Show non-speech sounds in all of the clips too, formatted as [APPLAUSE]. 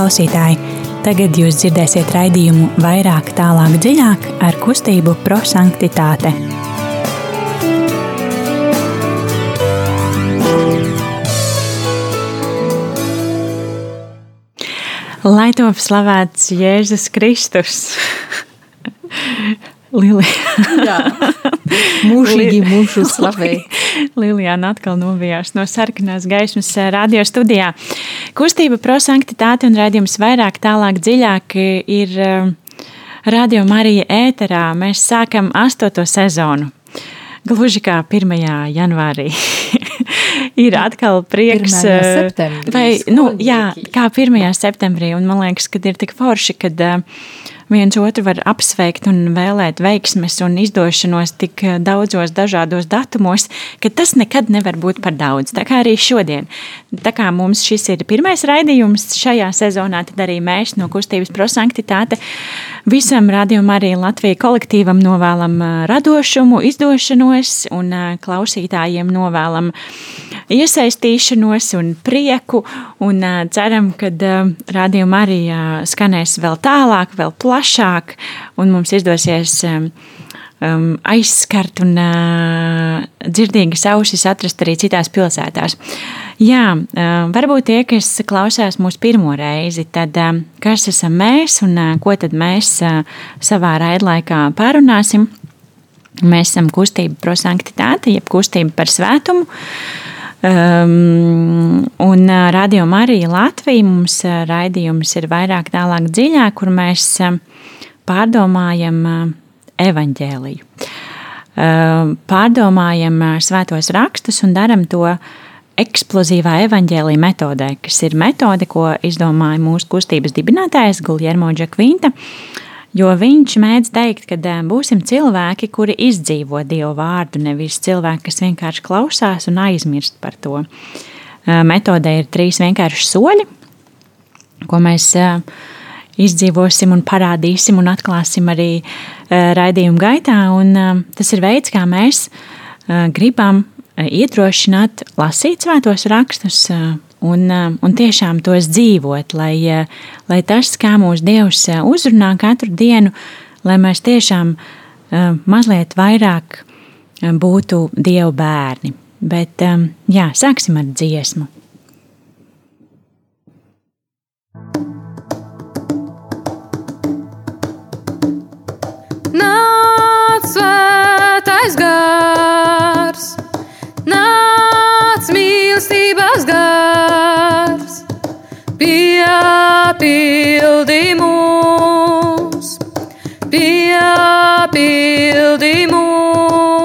klausītāji! Tagad jūs dzirdēsiet raidījumu vairāk, tālāk, dziļāk ar kustību prosanktitāte. Lai top slavēts Jēzus Kristus! [LAUGHS] Lilijā. [LAUGHS] Mūžīgi mūžu slavēja. Lilijāna atkal novijās no sarkanās gaismas eh, radio studijā. Kustība prosanktitāte un rādījums vairāk, tālāk, dziļāk ir eh, Radio Marija ēterā. Mēs sākam astoto sezonu. Gluži kā 1. janvārī. [LAUGHS] ir atkal prieks. Eh, vai, nu, jā, kā 1. septembrī. Un man liekas, ka ir tik forši, kad uh, viens otru var apsveikt un vēlēt veiksmes un izdošanos tik eh, daudzos dažādos datumos, ka tas nekad nevar būt par daudz. Tā kā arī šodien. Tā kā mums šis ir pirmais raidījums šajā sezonā, tad arī mēs no kustības prosanktitāte visam radījumam arī Latvijas kolektīvam novēlam eh, radošumu, izdošanos un eh, klausītājiem novēlam iesaistīšanos un prieku un ceram, ka radījuma arī skanēs vēl tālāk, vēl plašāk un mums izdosies um, aizskart un uh, dzirdīgas ausis atrast arī citās pilsētās. Jā, uh, varbūt tie, kas klausās mūsu pirmo reizi, tad uh, kas esam mēs un uh, ko tad mēs uh, savā raidlaikā pārunāsim? Mēs esam kustība prosanktitāte, jeb kustība par svētumu. Um, un uh, Radio Marija Latvija mums uh, raidījums ir vairāk tālāk dziļāk, kur mēs uh, pārdomājam evaņģēliju. Pārdomājam svētos rakstus un darām to eksplozīvā evaņģēlīja metodē, kas ir metode, ko izdomāja mūsu kustības dibinātājs Guljermo Džekvinta. Jo viņš mēdz teikt, ka būsim cilvēki, kuri izdzīvo Dievu vārdu, nevis cilvēki, kas vienkārši klausās un aizmirst par to. Metodē ir trīs vienkārši soļi, ko mēs izdzīvosim un parādīsim un atklāsim arī raidījuma gaitā. Un, tas ir veids, kā mēs gribam iedrošināt, lasīt svētos rakstus un, un tiešām tos dzīvot, lai, lai tas, kā mūsu Dievs uzrunā katru dienu, lai mēs tiešām mazliet vairāk būtu Dieva bērni. Bet jā, sāksim ar dziesmu. Piepildi mūs, piepildi mūs.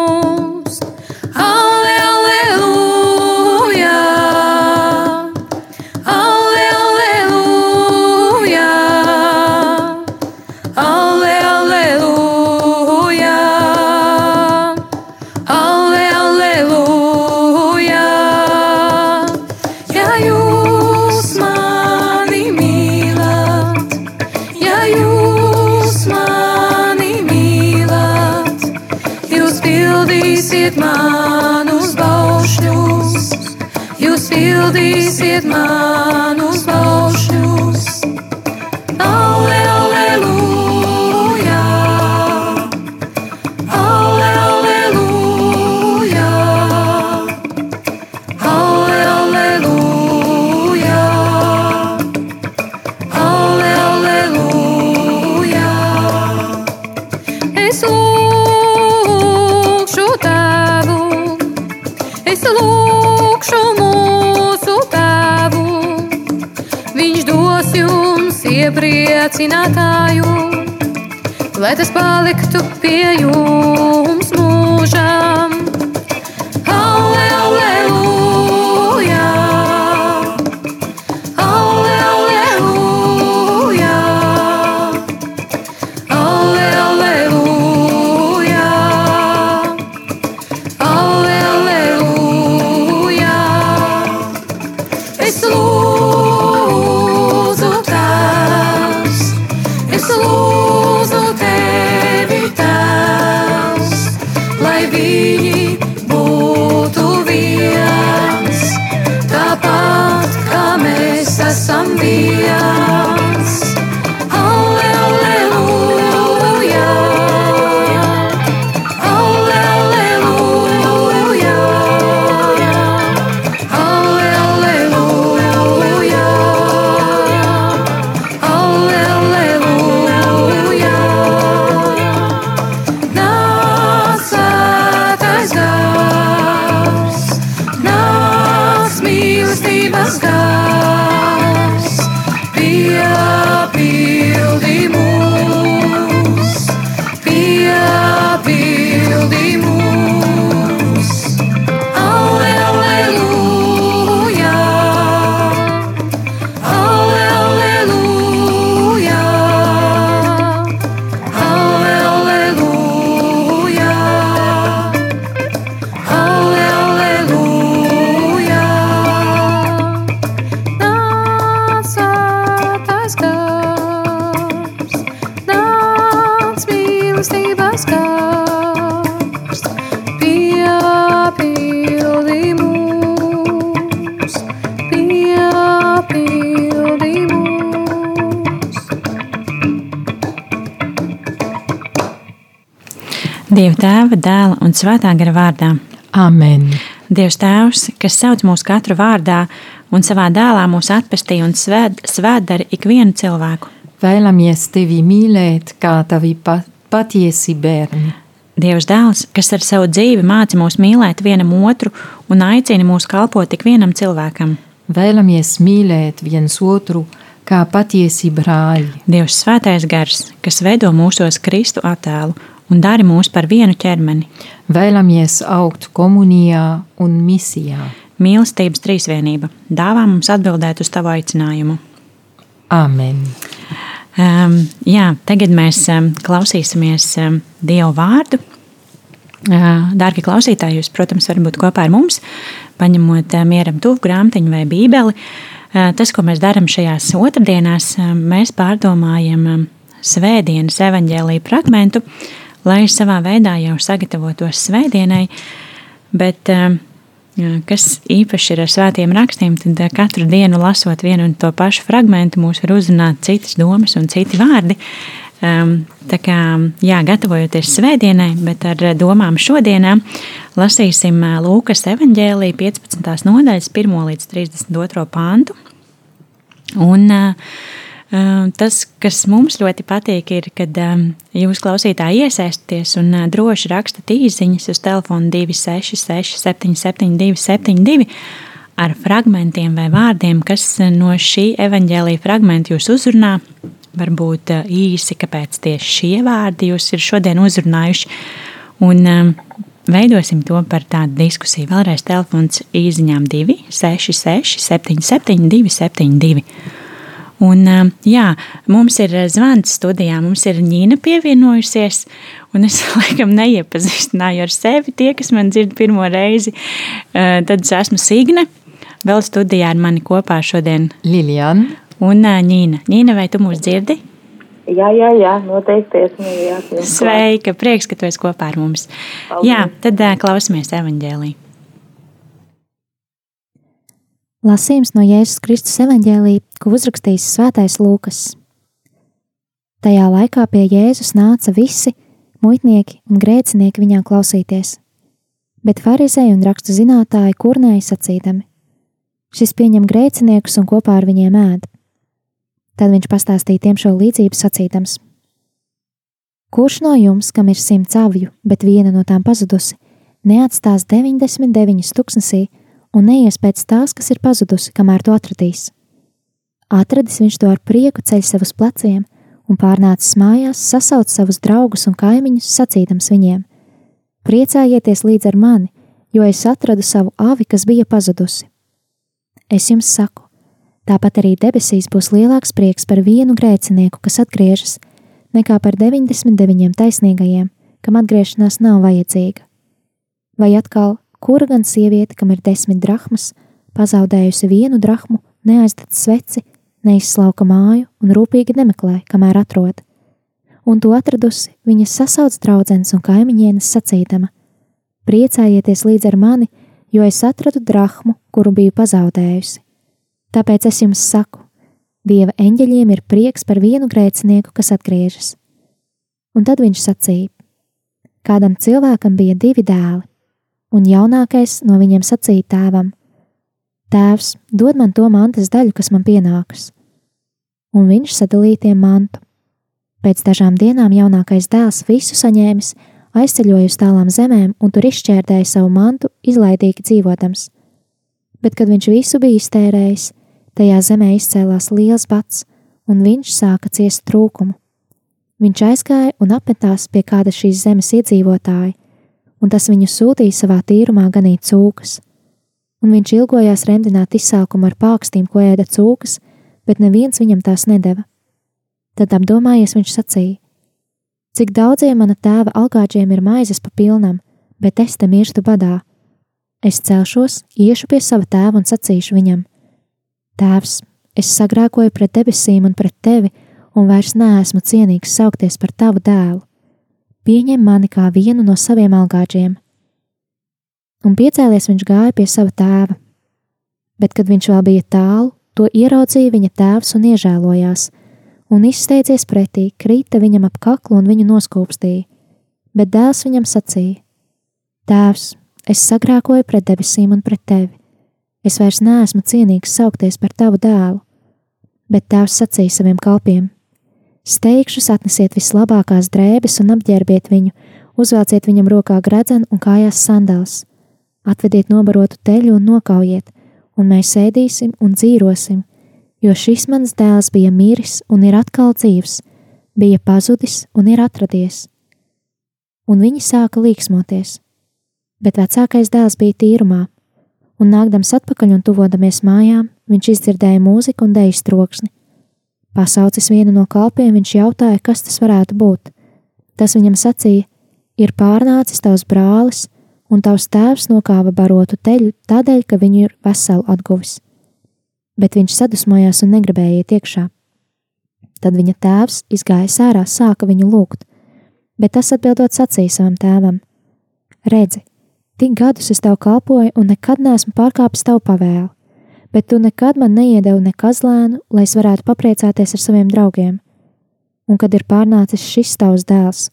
Tēva, dēla un svētā gara vārdā. Amen. Dievs Tēvs, kas sauc mūsu katru vārdā un savā dēlā mūs atpestīja un svēd, svētdara ikvienu cilvēku. Vēlamies tevi mīlēt, kā tavi pa, patiesi bērni. Dievs Dēls, kas ar savu dzīvi māca mūs mīlēt vienam otru un aicina mūs kalpot tik vienam cilvēkam. Vēlamies mīlēt viens otru, kā patiesi brāļi. Dievs Svētais Gars, kas veido mūsos Kristu attēlu un dari mūs par vienu ķermeni. Vēlamies augt komunijā un misijā. Mīlestības trīsvienība dāvā mums atbildēt uz tavu aicinājumu. Amen. Um, jā, tagad mēs um, klausīsimies um, Dievu vārdu. Uh, Dārgie klausītāji, jūs, protams, varat būt kopā ar mums, paņemot uh, mieram tuvu grāmatiņu vai bībeli. Uh, tas, ko mēs darām šajās otrdienās, uh, mēs pārdomājam um, svētdienas evaņģēlīju fragmentu, lai savā veidā jau sagatavotos svētdienai, bet um, kas īpaši ir ar svētiem rakstiem, tad uh, katru dienu lasot vienu un to pašu fragmentu, mūs var uzrunāt citas domas un citi vārdi. Um, tā kā, jā, gatavojoties svētdienai, bet ar domām šodienā, lasīsim Lūkas evanģēlīja 15. nodaļas 1 līdz 32. pāntu. Un uh, Tas, kas mums ļoti patīk, ir, kad jūs klausītāji iesaistāties un droši rakstat īsiņas uz telefona 266, 772, 72 ar fragmentiem vai vārdiem, kas no šī evaņģēlīja fragmenta jūs uzrunā. Varbūt īsi, kāpēc tieši šie vārdi jūs ir šodien uzrunājuši. Un veidosim to par tādu diskusiju. Vēlreiz telefons īsiņām 266, 772, 72. Un, jā, mums ir zvans studijā, mums ir Nīna pievienojusies, un es [LAUGHS] laikam neiepazīstināju ar sevi. Tie, kas man dzird pirmo reizi, tad es esmu Signe. Vēl studijā ar mani kopā šodien Liljana un Nīna. Nīna, vai tu mūs dzirdi? Jā, jā, jā, noteikti esmu. Jā, Sveika, prieks, ka tu esi kopā ar mums. Paldies. Jā, tad klausamies evaņģēlī. Lasījums no Jēzus Kristus evaņģēlī, ko uzrakstījis Svētais Lūkas. Tajā laikā pie Jēzus nāca visi muitnieki un grēcinieki viņā klausīties, bet farizēji un rakstu zinātāji kurnēja sacīdami: Šis pieņem grēciniekus un kopā ar viņiem ēd. Tad viņš pastāstīja tiem šo līdzību sacīdams: Kurš no jums, kam ir simts avju, bet viena no tām pazudusi, neatstās 99 tuksnesī? Un neies pēc tās, kas ir pazudusi, kamēr to atradīs. Atradis viņš to ar prieku ceļ sev uz pleciem, un pārnācis mājās, sasauc savus draugus un kaimiņus, sacīdams viņiem: Priecājieties līdz ar mani, jo es atradu savu avi, kas bija pazudusi. Es jums saku, tāpat arī debesīs būs lielāks prieks par vienu grēcinieku, kas atgriežas, nekā par 99 taisnīgajiem, kam atgriešanās nav vajadzīga. Vai atkal Kura gan sieviete, kam ir desmit drachmas, pazaudējusi vienu drachmu, neaizdod sveci, neizslauka māju un rūpīgi nemeklē, kamēr atrod. Un to atradusi, viņa sasauc draudzenes un kaimiņienes sacīdama: Priecājieties līdz ar mani, jo es atradu drachmu, kuru biju pazaudējusi. Tāpēc es jums saku, Dieva eņģeļiem ir prieks par vienu grēcinieku, kas atgriežas. Un tad viņš sacīja: Kādam cilvēkam bija divi dēli, un jaunākais no viņiem sacīja tēvam: Tēvs, dod man to mantas daļu, kas man pienākas. Un viņš sadalīja tiem mantu. Pēc dažām dienām jaunākais dēls visu saņēmis, aizceļoja uz tālām zemēm un tur izšķērdēja savu mantu, izlaidīgi dzīvotams. Bet, kad viņš visu bija iztērējis, Tajā zemē izcēlās liels bats, un viņš sāka ciest trūkumu. Viņš aizgāja un apmetās pie kāda šīs zemes iedzīvotāja, un tas viņu sūtīja savā tīrumā ganīt cūkas. Un viņš ilgojās remdināt izsākumu ar pākstīm, ko ēda cūkas, bet neviens viņam tās nedeva. Tad apdomājies viņš sacīja: Cik daudziem mana tēva algāģiem ir maizes pa pilnam, bet es te mirstu badā. Es celšos, iešu pie sava tēva un sacīšu viņam: Tēvs, es sagrēkoju pret debesīm un pret tevi, un vairs neesmu cienīgs saukties par tavu dēlu. Pieņem mani kā vienu no saviem algāģiem. Un piecēlies viņš gāja pie sava tēva. Bet, kad viņš vēl bija tālu, to ieraudzīja viņa tēvs un iežēlojās, un izsteidzies pretī, krīta viņam ap kaklu un viņu noskūpstīja. Bet dēls viņam sacīja: Tēvs, es sagrēkoju pret debesīm un pret tevi Es vairs neesmu cienīgs saukties par tavu dēlu, bet tēvs sacīja saviem kalpiem: Steigšus atnesiet vislabākās drēbes un apģērbiet viņu, uzvelciet viņam rokā gredzenu un kājās sandāls, atvediet nobarotu teļu un nokaujiet, un mēs ēdīsim un dzīvosim, jo šis mans dēls bija miris un ir atkal dzīvs, bija pazudis un ir atradies. Un viņi sāka līksmoties, bet vecākais dēls bija tīrumā un nākdams atpakaļ un tuvodamies mājām, viņš izdzirdēja mūziku un deju troksni. Pasaucis vienu no kalpiem, viņš jautāja, kas tas varētu būt. Tas viņam sacīja: Ir pārnācis tavs brālis, un tavs tēvs nokāva barotu teļu tādēļ, ka viņu ir veselu atguvis. Bet viņš sadusmojās un negribēja iet iekšā. Tad viņa tēvs izgāja ārā, sāka viņu lūgt, bet tas atbildot sacīja savam tēvam: Redzi, Tik gadus es tev kalpoju un nekad neesmu pārkāpis tavu pavēlu, bet tu nekad man neiedevi ne kazlēnu, lai es varētu papriecāties ar saviem draugiem. Un kad ir pārnācis šis tavs dēls,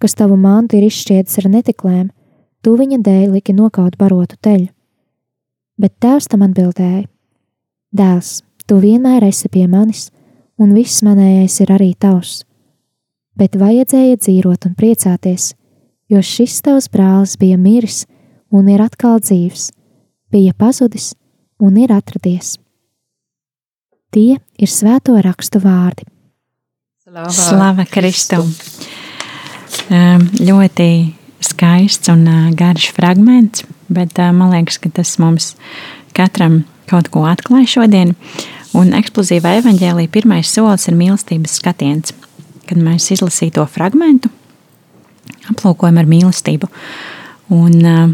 kas tavu mantu ir izšķiedis ar netiklēm, tu viņa dēļ liki nokaut barotu teļu. Bet tēvs tam atbildēja: Dēls, tu vienmēr esi pie manis, un viss manējais ir arī tavs. Bet vajadzēja dzīvot un priecāties, jo šis tavs brālis bija miris un ir atkal dzīvs, bija pazudis un ir atradies. Tie ir svēto rakstu vārdi. Slava, Slava Kristum! Um, ļoti skaists un uh, garš fragments, bet uh, man liekas, ka tas mums katram kaut ko atklāja šodien. Un eksplozīva evaņģēlīja pirmais solis ir mīlestības skatiens. Kad mēs izlasītu to fragment, aplūkojam ar mīlestību. Un, uh,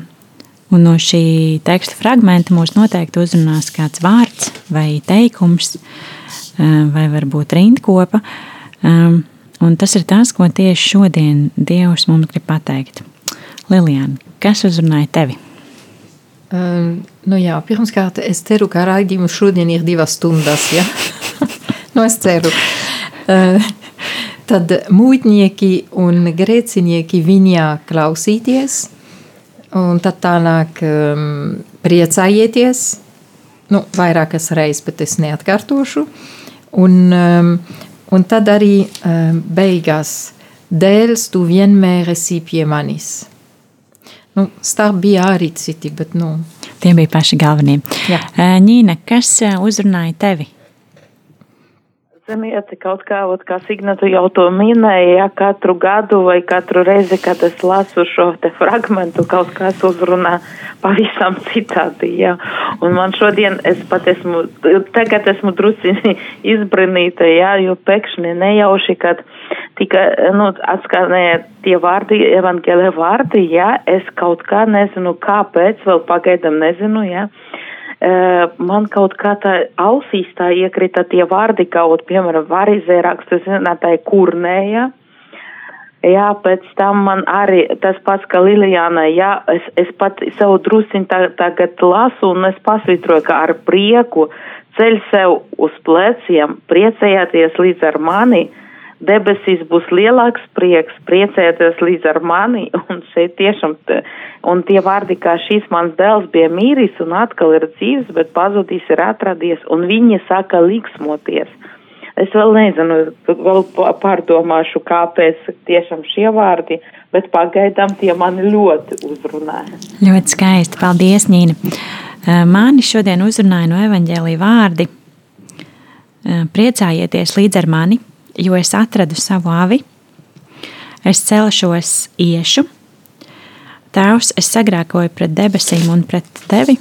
Un no šī teksta fragmenta mūs noteikti uzrunās kāds vārds vai teikums, eh, vai varbūt rindkopa. Um, un tas ir tas, ko tieši šodien Dievs mums grib pateikt. Lilijāna, kas uzrunāja tevi? Um, nu jā, pirmkārt, es ceru, ka raidījums šodien ir divas stundas. Ja? [LAUGHS] nu, es ceru. Uh, tad mūģnieki un grēcinieki viņā klausīties – Un tad tālāk um, priecājieties, nu, vairākas reizes, bet es neatkārtošu. Un, um, un tad arī um, beigās dēls tu vienmēr esi pie manis. Nu, starp bija arī citi, bet nu. Tie bija paši galvenie. Jā. Ņīna, kas uzrunāja tevi? Zemieti kaut kā, ot, kā Signatu jau to minēja, ja katru gadu vai katru reizi, kad es lasu šo te fragmentu, kaut kas uzrunā pavisam citādi, jā. Un man šodien es pat esmu, tagad esmu drusciņi [LAUGHS] izbrinīta, jā, jo pēkšņi nejauši, kad tika, nu, atskanēja tie vārdi, evaņģēlē vārdi, jā, es kaut kā nezinu, kāpēc, vēl pagaidam nezinu, jā. Man kaut kā tā ausīs tā iekrita tie vārdi, kaut, piemēram, varizē rakstu zinātāji kurnēja. Jā, pēc tam man arī tas pats, ka Lilijāna, jā, es, es pat savu drusiņu tā, tagad lasu un es pasvitroju, ka ar prieku ceļ sev uz pleciem, priecējāties līdz ar mani, debesīs būs lielāks prieks, priecēties līdz ar mani, [LAUGHS] un šeit tiešām, un tie vārdi, kā šīs mans dēls bija mīris un atkal ir dzīves, bet pazudīs ir atradies, un viņi saka liksmoties. Es vēl nezinu, vēl pārdomāšu, kāpēc tiešām šie vārdi, bet pagaidām tie mani ļoti uzrunāja. Ļoti skaisti, paldies, Nīna. Mani šodien uzrunāja no evaņģēlī vārdi. Priecājieties līdz ar mani, jo es atradu savu avi. Es celšos, iešu. Tēvs, es sagrēkoju pret debesīm un pret tevi.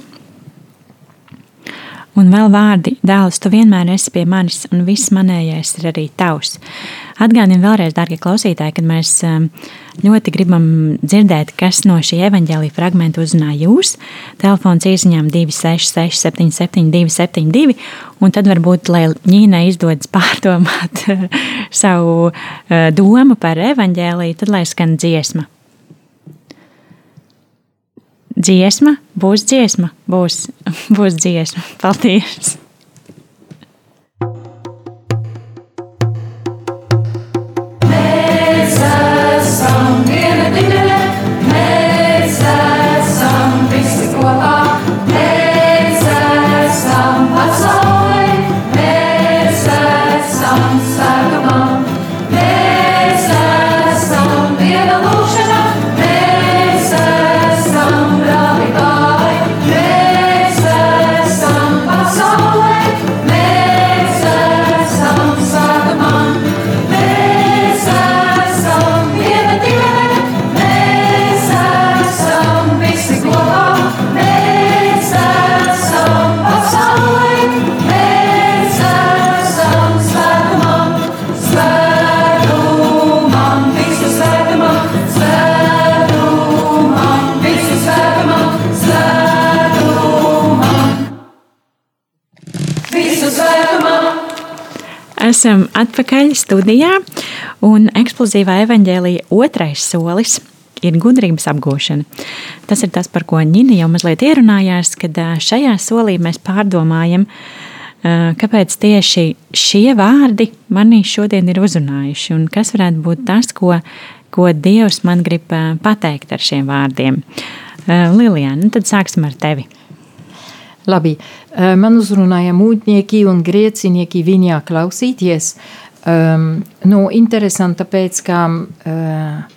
Un vēl vārdi, dēls, tu vienmēr esi pie manis, un viss manējais ir arī tavs. Atgādinu vēlreiz, darbie klausītāji, kad mēs um, ļoti gribam dzirdēt, kas no šī evaņģēlīja fragmenta uzrunā jūs. Telefons īsiņām 266, 772, 72, un tad varbūt, lai Ņīnai izdodas pārdomāt [LAUGHS] savu uh, domu par evaņģēlīju, tad lai skan dziesma. Dziesma, būs dziesma, būs, [LAUGHS] būs dziesma. Paldies! Esam atpakaļ studijā, un eksplozīvā evaņģēlīja otrais solis ir gudrības apgūšana. Tas ir tas, par ko Nina jau mazliet ierunājās, kad šajā solī mēs pārdomājam, kāpēc tieši šie vārdi manī šodien ir uzrunājuši, un kas varētu būt tas, ko, ko Dievs man grib pateikt ar šiem vārdiem. Lilijāna, nu tad sāksim ar tevi. Labi, man uzrunāja mūģnieki un grēcinieki viņā klausīties. Um, nu, interesanti, tāpēc, ka uh,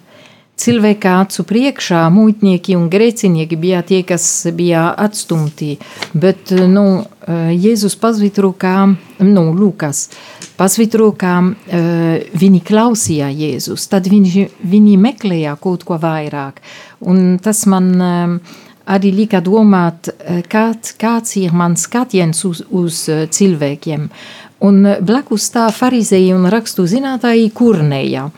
cilvēka acu priekšā mūģnieki un grēcinieki bija tie, kas bija atstumti, bet nu, Jēzus pasvitro, kā, nu, Lukas, pasvitro, kā uh, viņi klausīja Jēzus, tad viņi, viņi meklēja kaut ko vairāk. Un tas man uh, arī lika domāt, eh, kāds, kāds ir mans skatiens uz, uz eh, cilvēkiem. Un eh, blakus tā farizēji un rakstu zinātāji kurnēja.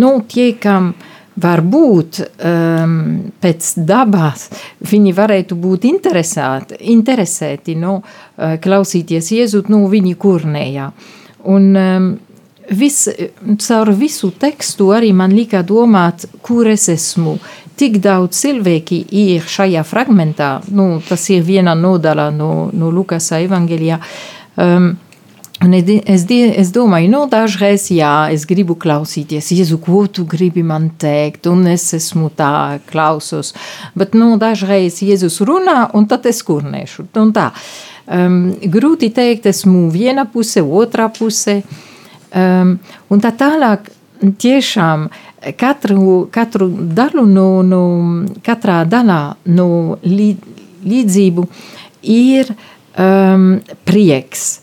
Nu, tie, kam varbūt um, pēc dabas viņi varētu būt interesēti, nu, klausīties Jēzu, nu, viņi kurnēja. Un um, vis, caur visu tekstu arī man lika domāt, kur es esmu, tik daudz cilvēki ir šajā fragmentā, nu, tas ir viena nodaļa no, no Lukas evanģēlijā. Um, Un es, es domāju, nu, dažreiz, jā, es gribu klausīties, Jēzu, ko tu gribi man teikt, un es esmu tā, klausos. Bet, nu, dažreiz Jēzus runā, un tad es kurnēšu. Um, grūti teikt, esmu viena puse, otrā puse. Um, un tā tālāk, tiešām, katru, katru daļu no, no katrā daļā no līdzību ir um, prieks.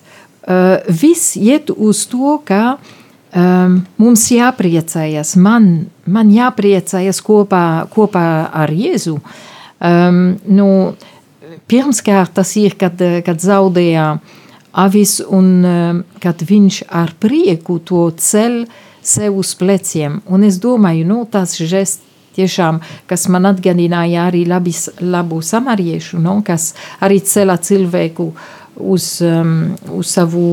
Uh, viss iet uz to, ka um, mums jāpriecājas, man, man jāpriecājas kopā, kopā ar Jēzu. Um, nu, pirmkārt, tas ir, kad, kad zaudēja avis un um, kad viņš ar prieku to ceļ uh, sev uz pleciem. Un es domāju, nu, tas žests tiešām, kas man atgādināja arī labis, labu samariešu, nu, kas arī cela cilvēku uz, um, uz savu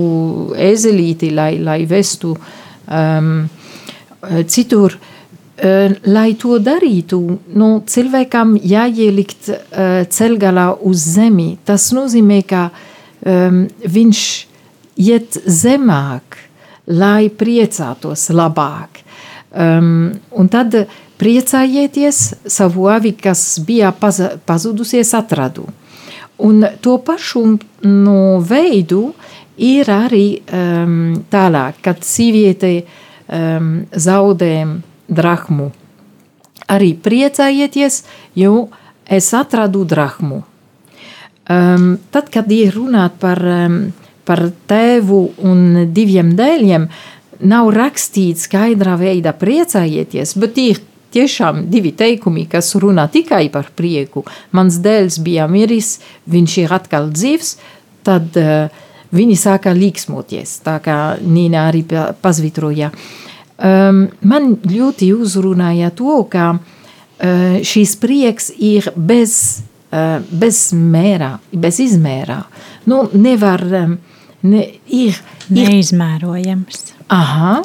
ezelīti, lai, lai vestu um, citur. Uh, lai to darītu, nu, cilvēkam jāielikt uh, ceļgalā uz zemi. Tas nozīmē, ka um, viņš iet zemāk, lai priecātos labāk. Um, un tad priecājieties savu avi, kas bija paz, pazudusies, atradu. Un to pašu no veidu ir arī um, tālāk, kad sieviete um, zaudē drachmu. Arī priecājieties, jo es atradu drachmu. Um, tad, kad ir runāt par, um, par tēvu un diviem dēļiem, nav rakstīts skaidrā veidā priecājieties, bet ir tiešām divi teikumi, kas runā tikai par prieku. Mans dēls bija miris, viņš ir atkal dzīvs, tad uh, viņi sāka līksmoties, tā kā Nīna arī pazvitroja. Um, man ļoti uzrunāja to, ka uh, šīs prieks ir bez bez mērā, bez izmērā. Nu, nevar, ne, ir, ir neizmērojams. Aha,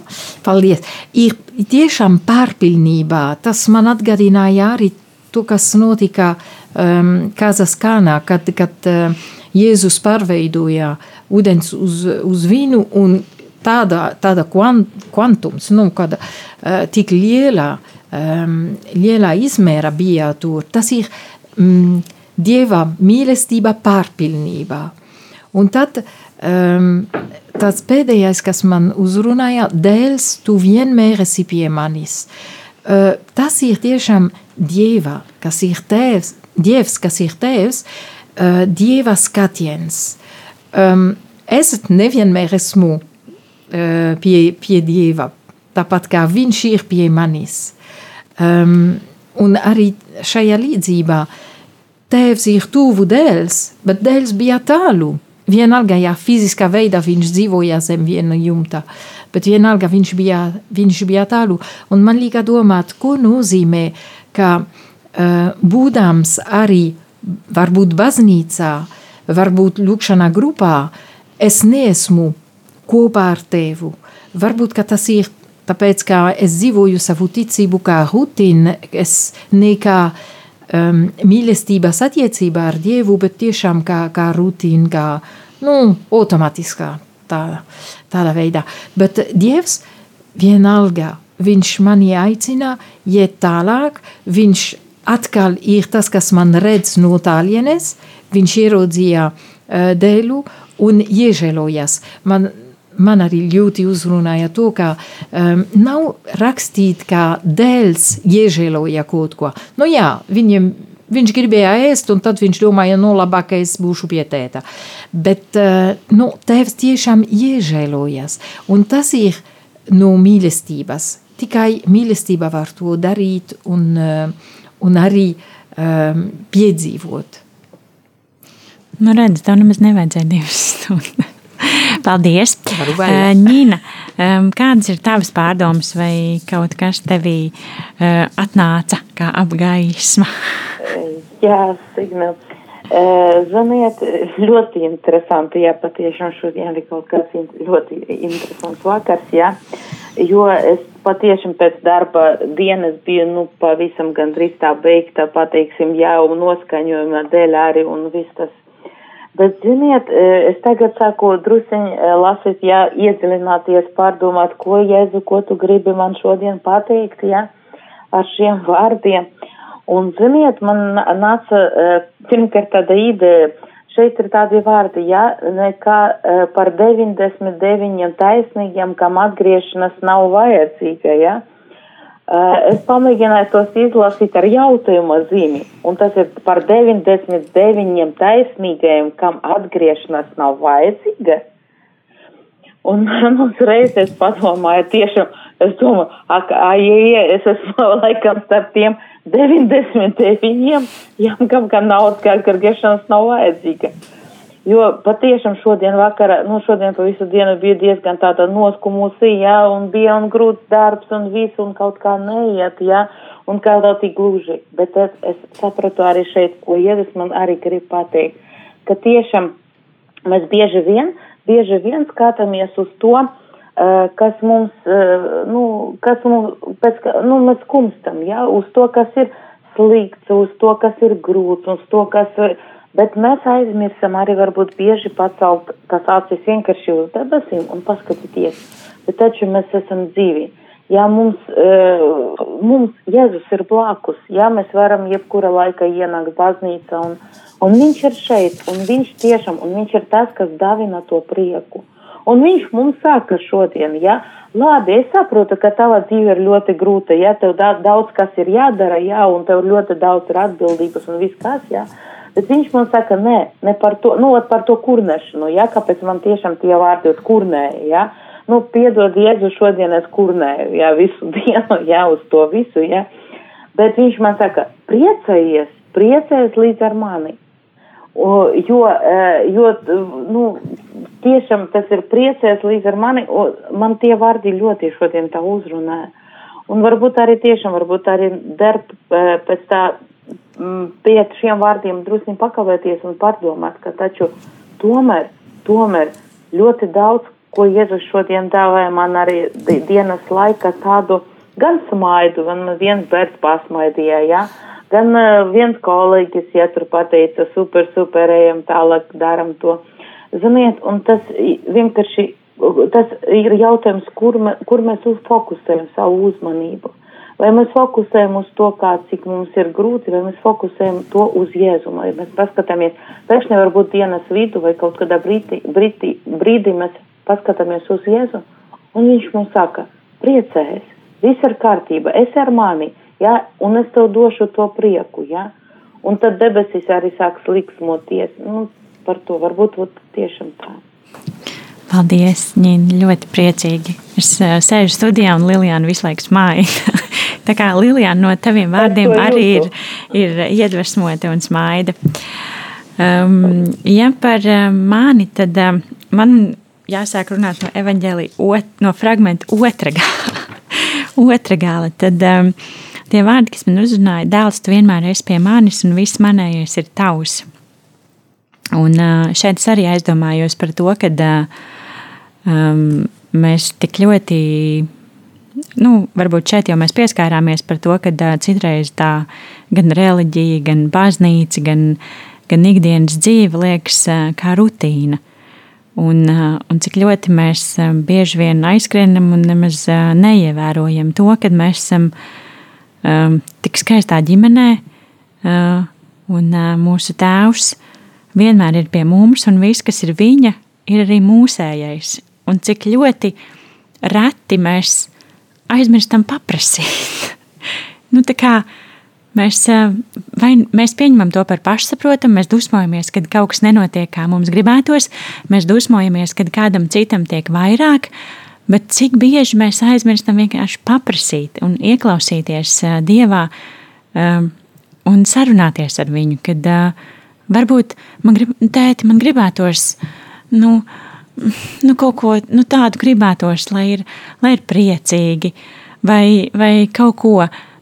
paldies. Ir tiešām pārpilnībā. Tas man atgādināja arī to, kas notika um, Kazahstānā, kad, kad uh, Jēzus pārveidoja ūdens uz, uz vīnu un tāda, tāda kvantums, nu, kad uh, tik liela, um, liela izmēra bija tur. Tas ir mm, dieva mīlestība pārpilnībā. Un tad um, tas pēdējais, kas man uzrunāja, dēls, tu vienmēr esi pie manis. Uh, tas ir tiešām dieva, kas ir tēvs, dievs, kas ir tēvs, uh, dieva skatiens. Um, es nevienmēr esmu uh, pie, pie dieva, tāpat kā viņš ir pie manis. Um, un arī šajā līdzībā uh, tēvs ir tuvu dēls, bet dēls bija tālu. Vienalga, ja fiziskā veidā viņš dzīvoja zem viena jumta, bet vienalga viņš bija, viņš bija tālu. Un man liekas domāt, ko nozīmē, ka uh, būdams arī varbūt baznīcā, varbūt lūkšanā grupā, es neesmu kopā ar tevu. Varbūt, tas ir tāpēc, ka es dzīvoju savu ticību kā rutīnu, es nekā uh, um, mīlestības attiecībā ar Dievu, bet tiešām kā, kā rutīna, kā nu, automātiskā tā, tādā veidā. Bet Dievs vienalga, viņš mani aicina iet tālāk, viņš atkal ir tas, kas man redz no tālienes, viņš ieraudzīja uh, dēlu un iežēlojas. Man man arī ļoti uzrunāja to, ka um, nav rakstīt, ka dēls iežēloja kaut ko. Nu jā, viņiem viņš gribēja ēst, un tad viņš domāja, no nu, labāk es būšu pie tēta. Bet uh, nu, tēvs tiešām iežēlojas, un tas ir no mīlestības. Tikai mīlestība var to darīt un, uh, un arī um, piedzīvot. Nu, redz, tev nemaz nevajadzēja divas stundas. Paldies! Uh, Nīna, kādas ir tavas pārdomas vai kaut kas tevī uh, atnāca kā apgaisma? [LAUGHS] Jā, Signal. Uh, ziniet, ļoti interesanti, jā, patiešām šodien ir kaut kas ļoti interesants vakars, jā, jo es patiešām pēc darba dienas biju, nu, pavisam gandrīz tā beigta, pateiksim, jau noskaņojuma dēļ arī un viss tas Bet, ziniet, e, es tagad sāku drusiņi e, lasīt, jā, iedziļināties, pārdomāt, ko, Jēzu, ko tu gribi man šodien pateikt, jā, ar šiem vārdiem. Un, ziniet, man nāca e, pirmkārt tāda ideja, šeit ir tādi vārdi, jā, nekā par 99 taisnīgiem, kam atgriešanas nav vajadzīga, jā. Eh, es pamēģināju tos izlasīt ar jautājumu zīmi, un tas ir par 99 taisnīgajiem, kam atgriešanās nav vajadzīga. Un man uzreiz es padomāju, tiešām, es domāju, ak, ai, es esmu [LAUGHS] laikam starp tiem 99, jām kam, kam naudas, kā atgriešanās nav vajadzīga. Jo patiešām šodien vakarā, nu šodien pa visu dienu bija diezgan tāda noskumusi, jā, un bija un grūts darbs un visu, un kaut kā neiet, jā, un kā vēl tik gluži. Bet es, es sapratu arī šeit, ko Jēzus man arī grib pateikt, ka tiešām mēs bieži vien, bieži vien skatāmies uz to, kas mums, nu, kas mums, pēc, nu, mēs kumstam, jā, uz to, kas ir slikts, uz to, kas ir grūts, uz to, kas ir Bet mēs aizmirstam arī varbūt bieži pacelt tās acis vienkārši uz debesīm un paskatīties. Bet taču mēs esam dzīvi. Jā, mums, uh, mums Jēzus ir blakus. Jā, mēs varam jebkura laika ienākt baznīcā un, un viņš ir šeit un viņš tiešām, un viņš ir tas, kas davina to prieku. Un viņš mums saka šodien, jā, labi, es saprotu, ka tava dzīve ir ļoti grūta, jā, tev da daudz kas ir jādara, jā, un tev ļoti daudz ir atbildības un viss kas, jā. Bet viņš man saka, nē, ne par to, nu, par to kurnēšanu, jā, kāpēc man tiešām tie vārdi ir kurnēji, jā. Nu, piedod Jēzu, šodien es kurnēju, jā, visu [LAUGHS] dienu, jā, uz to visu, jā. Bet viņš man saka, priecājies, priecājies līdz ar mani. O, jo, jo, nu, tiešām tas ir priecēs līdz ar mani, man tie vārdi ļoti šodien tā uzrunāja. Un varbūt arī tiešām, varbūt arī der pēc tā pie šiem vārdiem drusni pakavēties un pārdomāt, ka taču tomēr, tomēr ļoti daudz, ko Jēzus šodien dāvāja man arī dienas laika tādu gan smaidu, gan viens bērns pasmaidīja, jā, gan viens kolēģis, ja tur pateica, super, super, ejam tālāk, daram to. Ziniet, un tas vienkārši, tas ir jautājums, kur, me, kur mēs fokusējam savu uzmanību. Vai mēs fokusējam uz to, kā, cik mums ir grūti, vai mēs fokusējam to uz Jēzu, vai mēs paskatāmies, pēkšņi varbūt dienas vidu vai kaut kādā brīdī, brīdī, brīdī mēs paskatāmies uz Jēzu, un viņš mums saka, priecējies, viss ir kārtība, es ar mani, jā, un es tev došu to prieku, jā, un tad debesis arī sāks liksmoties, nu, par to varbūt ot, tiešām tā. Paldies, Ņina, ļoti priecīgi. Es uh, sēžu studijā un Lilijāna visu laiku smāja. [LAUGHS] Tā kā Lilijāna no taviem vārdiem arī ir, ir iedvesmota un smaida. Um, ja par mani, tad um, man jāsāk runāt no evaņģēlija, no fragmenta otra gala. [LAUGHS] otra gala tad, um, tie vārdi, kas man uzrunāja, dēls, tu vienmēr esi pie manis un viss manējais ir tavs. Un uh, šeit es arī aizdomājos par to, ka um, mēs tik ļoti nu, varbūt šeit jau mēs pieskārāmies par to, ka uh, citreiz tā gan reliģija, gan baznīca, gan, gan ikdienas dzīve liekas uh, kā rutīna. Un, uh, un cik ļoti mēs uh, bieži vien aizskrienam un nemaz uh, neievērojam to, ka mēs esam um, tik skaistā ģimenē, uh, un uh, mūsu tēvs vienmēr ir pie mums, un viss, kas ir viņa, ir arī mūsējais. Un cik ļoti reti mēs aizmirstam paprasīt. [LAUGHS] nu, mēs, vai mēs pieņemam to par pašsaprotamu, mēs dusmojamies, kad kaut kas nenotiek, kā mums gribētos, mēs dusmojamies, kad kādam citam tiek vairāk. Bet cik bieži mēs aizmirstam vienkārši paprasīt un ieklausīties Dievā um, un sarunāties ar viņu, kad varbūt man, grib, tēti, man gribētos, nu, nu, kaut ko nu, tādu gribētos, lai ir, lai ir priecīgi vai, vai kaut ko.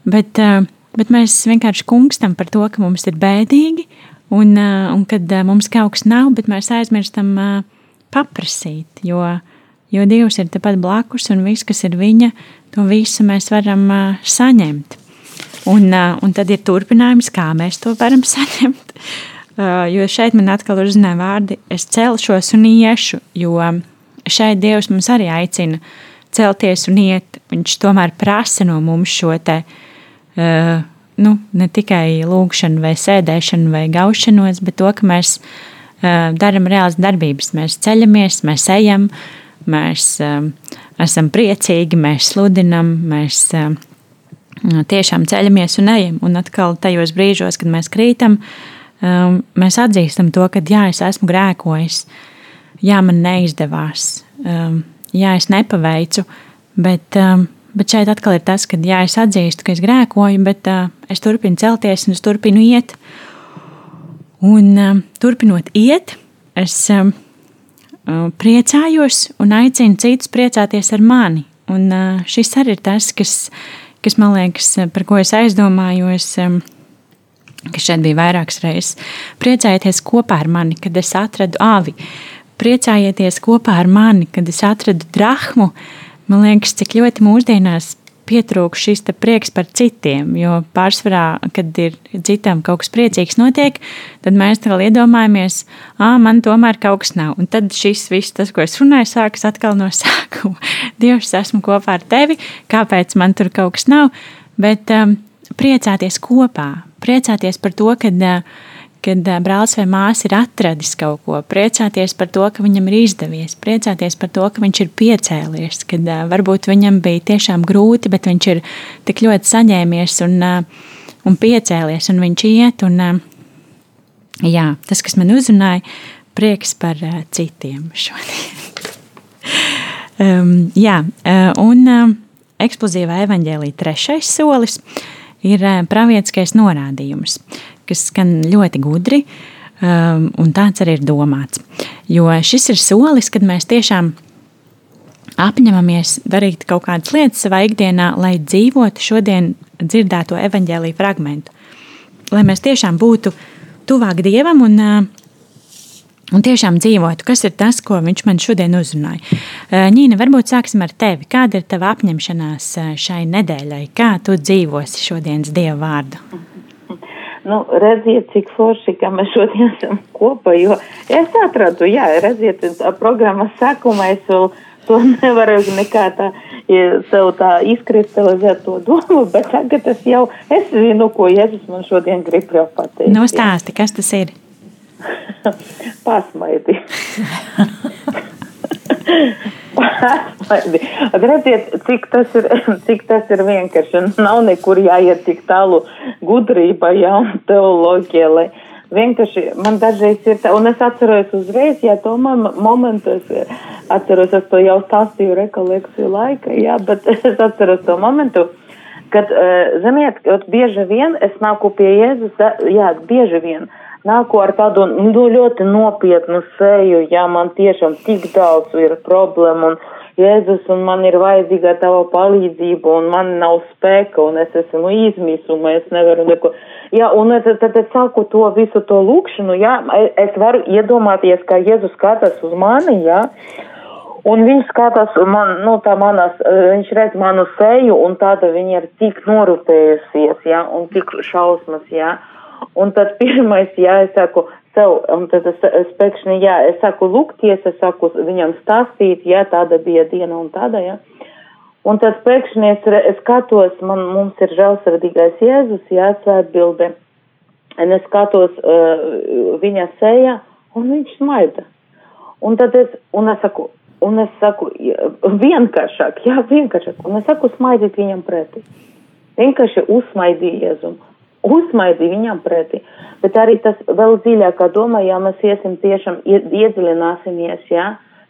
Bet, eh, bet mēs vienkārši kunstam par to, ka mums ir bēdīgi un, eh, un kad eh, mums kaut kas nav, bet mēs aizmirstam paprasīt. Jo, jo Dievs ir tepat blakus un viss, kas ir viņa, to visu mēs varam saņemt. Un, un tad ir turpinājums, kā mēs to varam [LAUGHS] saņemt. Uh, jo šeit man atkal uzzināja vārdi, es celšos un iešu, jo šeit Dievs mums arī aicina celties un iet. Viņš tomēr prasa no mums šo te, uh, nu, ne tikai lūgšanu vai sēdēšanu vai gaušanos, bet to, ka mēs uh, darām reāls darbības. Mēs ceļamies, mēs ejam, mēs esam priecīgi, mēs sludinam, mēs tiešām ceļamies un ejam. Un atkal tajos brīžos, kad mēs krītam, uh, um, mēs atzīstam to, ka jā, es esmu grēkojis, jā, man neizdevās, um, jā, es nepaveicu, bet, um, bet šeit atkal ir tas, ka jā, es atzīstu, ka es grēkoju, bet uh, es turpinu celties un es turpinu iet. Un um, turpinot iet, es um, uh, priecājos un aicinu citus priecāties ar mani. Un uh, šis arī ir tas, kas, kas man liekas, par ko es aizdomājos. Um, kas šeit bija vairākas reizes. Priecājieties kopā ar mani, kad es atradu avi. Priecājieties kopā ar mani, kad es atradu drahmu. Man liekas, cik ļoti mūsdienās pietrūkst šis prieks par citiem. Jo pārsvarā, kad ir citam kaut kas priecīgs notiek, tad mēs vēl iedomājamies, ah, man tomēr kaut kas nav. Un tad šis viss, tas, ko es runāju, sākas atkal no [LAUGHS] sākuma. Dievs, esmu kopā ar tevi, kāpēc man tur kaut kas nav? Bet um, priecāties kopā, priecāties par to, ka. Uh, kad brālis vai māsa ir atradis kaut ko, priecāties par to, ka viņam ir izdevies, priecāties par to, ka viņš ir piecēlies, kad varbūt viņam bija tiešām grūti, bet viņš ir tik ļoti saņēmies un, un piecēlies, un viņš iet. Un, jā, tas, kas man uzrunāja, prieks par citiem šodien. [LAUGHS] um, jā, un eksplozīvā evaņģēlī trešais solis ir pravietiskais norādījums kas skan ļoti gudri, um, un tāds arī ir domāts. Jo šis ir solis, kad mēs tiešām apņemamies darīt kaut kādas lietas savā ikdienā, lai dzīvotu šodien dzirdēto evaņģēlīju fragmentu. Lai mēs tiešām būtu tuvāk Dievam un, uh, un tiešām dzīvotu, kas ir tas, ko viņš man šodien uzrunāja. Uh, Ņīna, varbūt sāksim ar tevi. Kāda ir tava apņemšanās uh, šai nedēļai? Kā tu dzīvosi šodienas Dieva vārdu? Nu, redziet, cik forši, ka mēs šodien esam kopā, jo es atradu, jā, redziet, programmas sākumā es vēl to [LAUGHS] nevaru nekā tā, sev tā izkristalizēt to domu, bet tagad es jau, es zinu, ko Jēzus man šodien grib jau pateikt. Nu, stāsti, kas tas ir? [LAUGHS] Pasmaidi. [LAUGHS] Redziet, cik tas, ir, [LAUGHS] cik tas ir vienkārši. Nav nekur jāiet tik tālu gudrība, jā, un teoloģija, lai vienkārši man dažreiz ir tā, un es atceros uzreiz, jā, to momentu es atceros, es to jau stāstīju rekolekciju laika, jā, bet es atceros to momentu, kad, ziniet, bieži vien es nāku pie Jēzus, jā, bieži vien. Uh, nāku ar tādu nu, ļoti nopietnu seju, ja man tiešām tik daudz ir problēmu un Jēzus un man ir vajadzīga tava palīdzība un man nav spēka un es esmu izmisuma, es nevaru neko. Jā, un tad, tad es sāku to visu to lūkšanu, jā, es varu iedomāties, kā Jēzus skatās uz mani, jā. Un viņš skatās, man, nu, tā manas, viņš redz manu seju, un tāda viņa ir tik norūpējusies, jā, un tik šausmas, jā. Un tad [LAUGHS] pirmais, jā, es saku sev, un tad es, es pēkšņi, jā, es saku lūgties, es saku viņam stāstīt, jā, tāda bija diena un tāda, jā. Un tad pēkšņi es, es skatos, man, mums ir žēlsirdīgais Jēzus, jā, svētbilde. Un es skatos uh, viņa sejā, un viņš smaida. Un tad es, un es saku, un es saku, vienkāršāk, jā, vienkāršāk, un es saku, smaidīt viņam pretī. Vienkārši uzsmaidīja Jēzumu uzmaidi viņam pretī. Bet arī tas vēl dziļākā domā, ja mēs iesim tiešām iedziļināsimies, jā,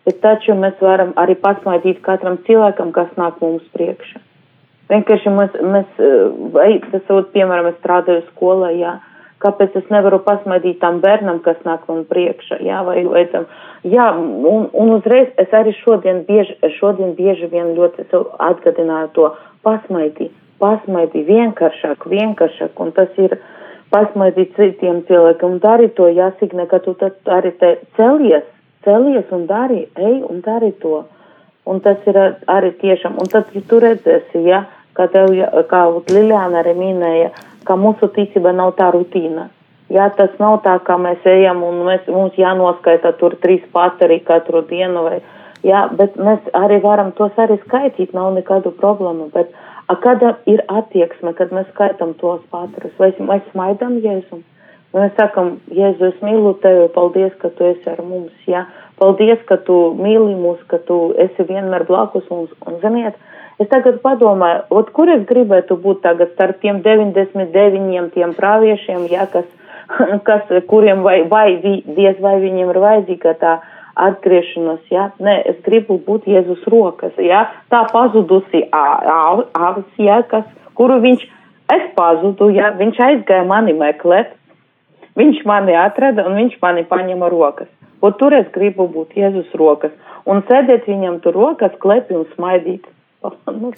bet taču mēs varam arī pasmaidīt katram cilvēkam, kas nāk mums priekšā. Vienkārši mēs, mēs vai tas, piemēram, es strādāju skolā, jā, kāpēc es nevaru pasmaidīt tam bērnam, kas nāk man priekšā, jā, vai, vai tam, jā, un, un uzreiz es arī šodien bieži, šodien bieži vien ļoti atgadināju to pasmaidīt pasmaidī vienkāršāk, vienkāršāk, un tas ir pasmaidīt citiem cilvēkiem, dari to, jāsigna, ka tu tad arī te celies, celies un dari, ej un dari to. Un tas ir arī tiešām, un tad ja tu redzēsi, ja, kā tev, kā Liljāna arī minēja, ka mūsu ticība nav tā rutīna. Jā, tas nav tā, kā mēs ejam un mēs, mums jānoskaita tur trīs pateri katru dienu vai, jā, bet mēs arī varam tos arī skaitīt, nav nekādu problēmu, bet A kāda ir attieksme, kad mēs skaitām tos patrus? Vai mēs smaidām Jēzum? Vai mēs sakam, Jēzu, es mīlu tevi, paldies, ka tu esi ar mums, jā, paldies, ka tu mīli mūs, ka tu esi vienmēr blakus mums, un ziniet, es tagad padomāju, ot, kur es gribētu būt tagad starp tiem 99 tiem praviešiem, jā, kas, kas, kuriem vai, vai, diez vai viņiem ir vajadzīga tā atgriešanos, ja, nē, es gribu būt Jēzus rokas, ja, tā pazudusi avs, ja, kas, kuru viņš, es pazudu, ja, viņš aizgāja mani meklēt, viņš mani atrada un viņš mani paņēma rokas. Un tur es gribu būt Jēzus rokas. Un sēdēt viņam tur rokas, klepi un smaidīt. [LAUGHS] Nu,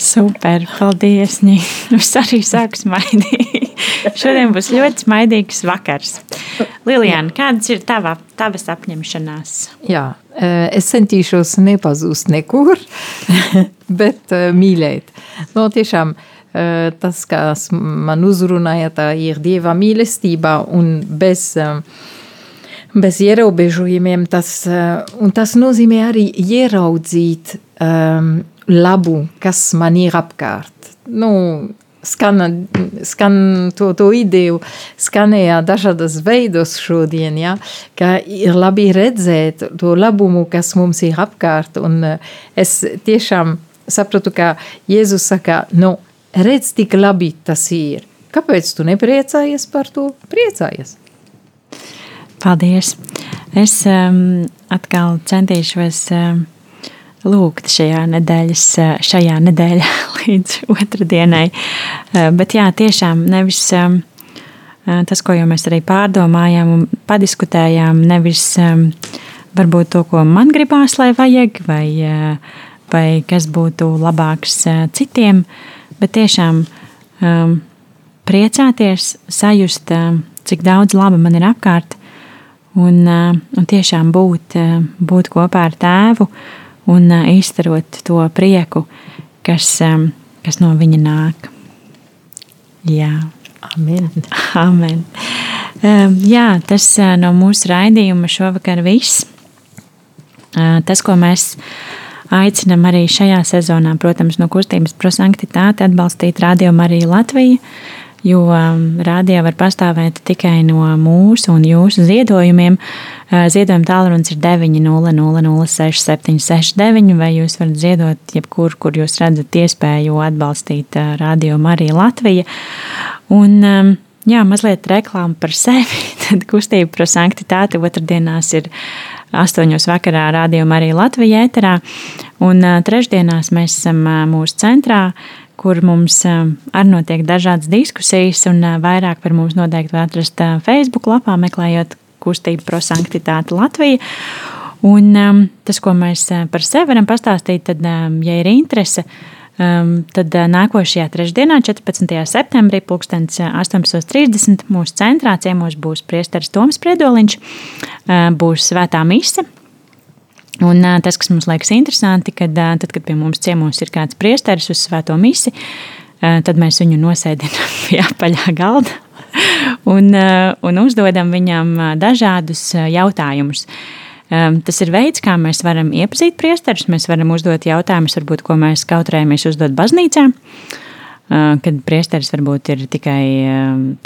Super, paldies. [LAUGHS] Es arī sāku smaidīt. [LAUGHS] Šodien būs ļoti smaidīgs vakars. Lilijāna, kādas ir tava, tavas apņemšanās? Jā, Eh, Es centīšos nepazust nekur, bet eh, mīlēt. No, tiešām eh, tas, kas man uzrunāja, tā ir dieva mīlestība un bez, eh, bez ierobežojumiem. Tas, eh, tas nozīmē arī ieraudzīt um, labu, kas man ir apkārt. Nu, skan, skan to, to ideju, skanēja dažādas veidos šodien, ja, ka ir labi redzēt to labumu, kas mums ir apkārt. Un eh, es tiešām sapratu, ka Jēzus saka, nu, redz, tik labi tas ir. Kāpēc tu nepriecājies par to? Priecājies! Paldies! Es um, atkal centīšos um, lūgt šajā nedēļas, uh, šajā nedēļā [LAUGHS] līdz otrdienai. Uh, bet jā, tiešām nevis um, uh, tas, ko jau mēs arī pārdomājām un padiskutējām, nevis um, varbūt to, ko man gribās, lai vajag, vai, uh, vai kas būtu labāks uh, citiem, bet tiešām um, priecāties, sajust, um, cik daudz laba man ir apkārt, un, uh, un tiešām būt, uh, būt kopā ar tēvu un uh, izstarot to prieku, kas, kas no viņa nāk. Jā. Amen! [LAUGHS] Amen. Jā, tas no mūsu raidījuma šovakar viss. Tas, ko mēs aicinām arī šajā sezonā, protams, no kustības prosanktitāte atbalstīt Radio Mariju Latviju, jo um, radio var pastāvēt tikai no mūsu un jūsu ziedojumiem. Uh, Ziedojuma tālrunis ir 900-6769, vai jūs varat ziedot jebkur, kur jūs redzat iespēju atbalstīt uh, Radio Mariju Latviju. Un, um, jā, mazliet reklāma par sevi. [LAUGHS] Tad kustība par sanktitāti otrdienās ir astoņos vakarā rādījumā arī Latvijā ēterā. Un uh, trešdienās mēs esam mūsu centrā, kur mums arī notiek dažādas diskusijas, un vairāk par mums noteikti var atrast Facebook lapā, meklējot kustību pro sanktitāti Latviju. Un tas, ko mēs par sevi varam pastāstīt, tad, ja ir interese, tad nākošajā trešdienā, 14. septembrī, 18.30. mūsu centrā ciemos būs priesteris Toms Priedoliņš, būs svētā mise. Un tas, kas mums liekas interesanti, kad, tad, kad pie mums ciemos ir kāds priesteris uz svēto misi, tad mēs viņu nosēdinām [LAUGHS] pie apaļā galda [LAUGHS] un, un uzdodam viņam dažādus jautājumus. Um, tas ir veids, kā mēs varam iepazīt priesterus. Mēs varam uzdot jautājumus, varbūt, ko mēs kautrējamies uzdot baznīcā. Kad priesteris varbūt ir tikai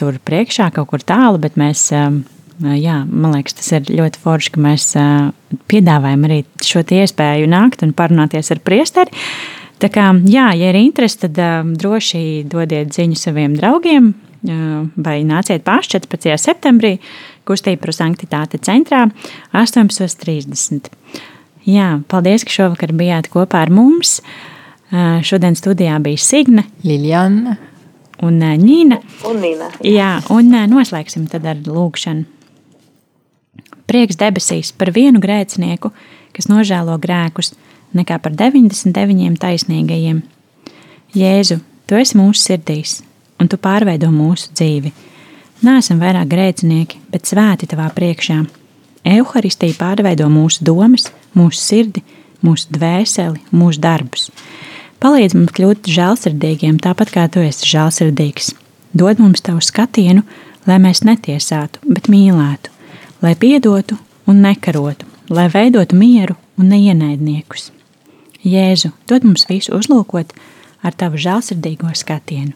tur priekšā, kaut kur tālu, bet mēs, jā, man liekas, tas ir ļoti forši, ka mēs piedāvājam arī šo iespēju nākt un parunāties ar priesteri. Tā kā, jā, ja ir interese, tad droši dodiet ziņu saviem draugiem vai nāciet paši 14. septembrī kustība par sanktitāti centrā 18.30. Jā, paldies, ka šovakar bijāt kopā ar mums. Šodien studijā bija Signe, Liljana un Nīna. Un Nīna. Jā, un noslēgsim tad ar lūkšanu. Prieks debesīs par vienu grēcinieku, kas nožēlo grēkus, nekā par 99 taisnīgajiem. Jēzu, tu esi mūsu sirdīs, un tu pārveido mūsu dzīvi. Nāsam vairāk grēcinieki, bet svēti tavā priekšā. Euharistija pārveido mūsu domas, mūsu sirdi, mūsu dvēseli, mūsu darbus. Palīdz mums kļūt žēlsirdīgiem, tāpat kā tu esi žēlsirdīgs. Dod mums tavu skatienu, lai mēs netiesātu, bet mīlētu, lai piedotu un nekarotu, lai veidotu mieru un neienaidniekus. Jēzu, dod mums visu uzlūkot ar tavu žēlsirdīgo skatienu.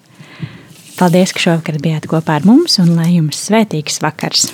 Paldies, ka šovakar bijāt kopā ar mums, un lai jums svētīgs vakars!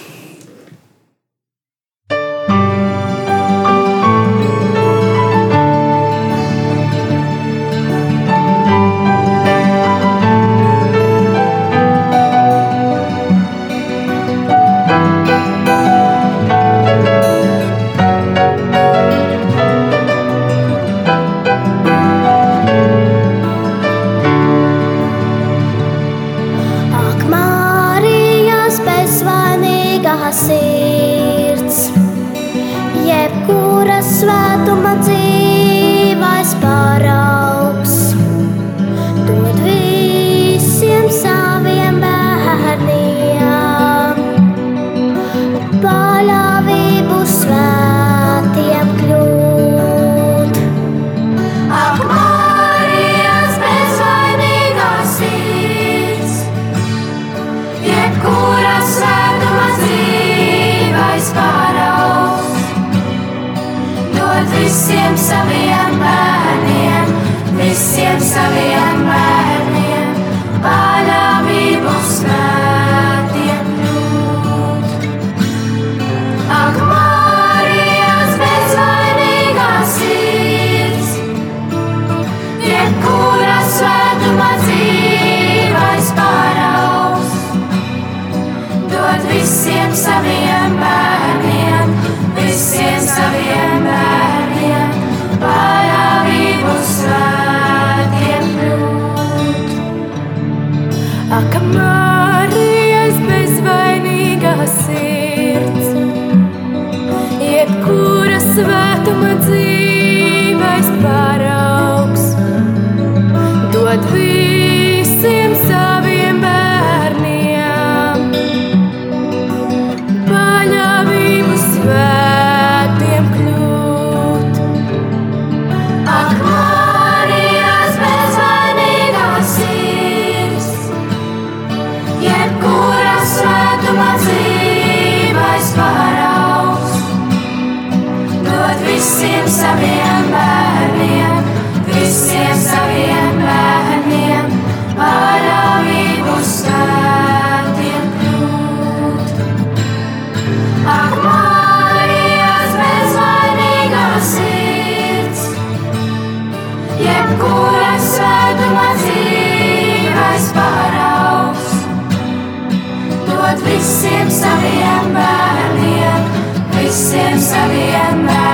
saviem bērniem, visiem saviem bērniem.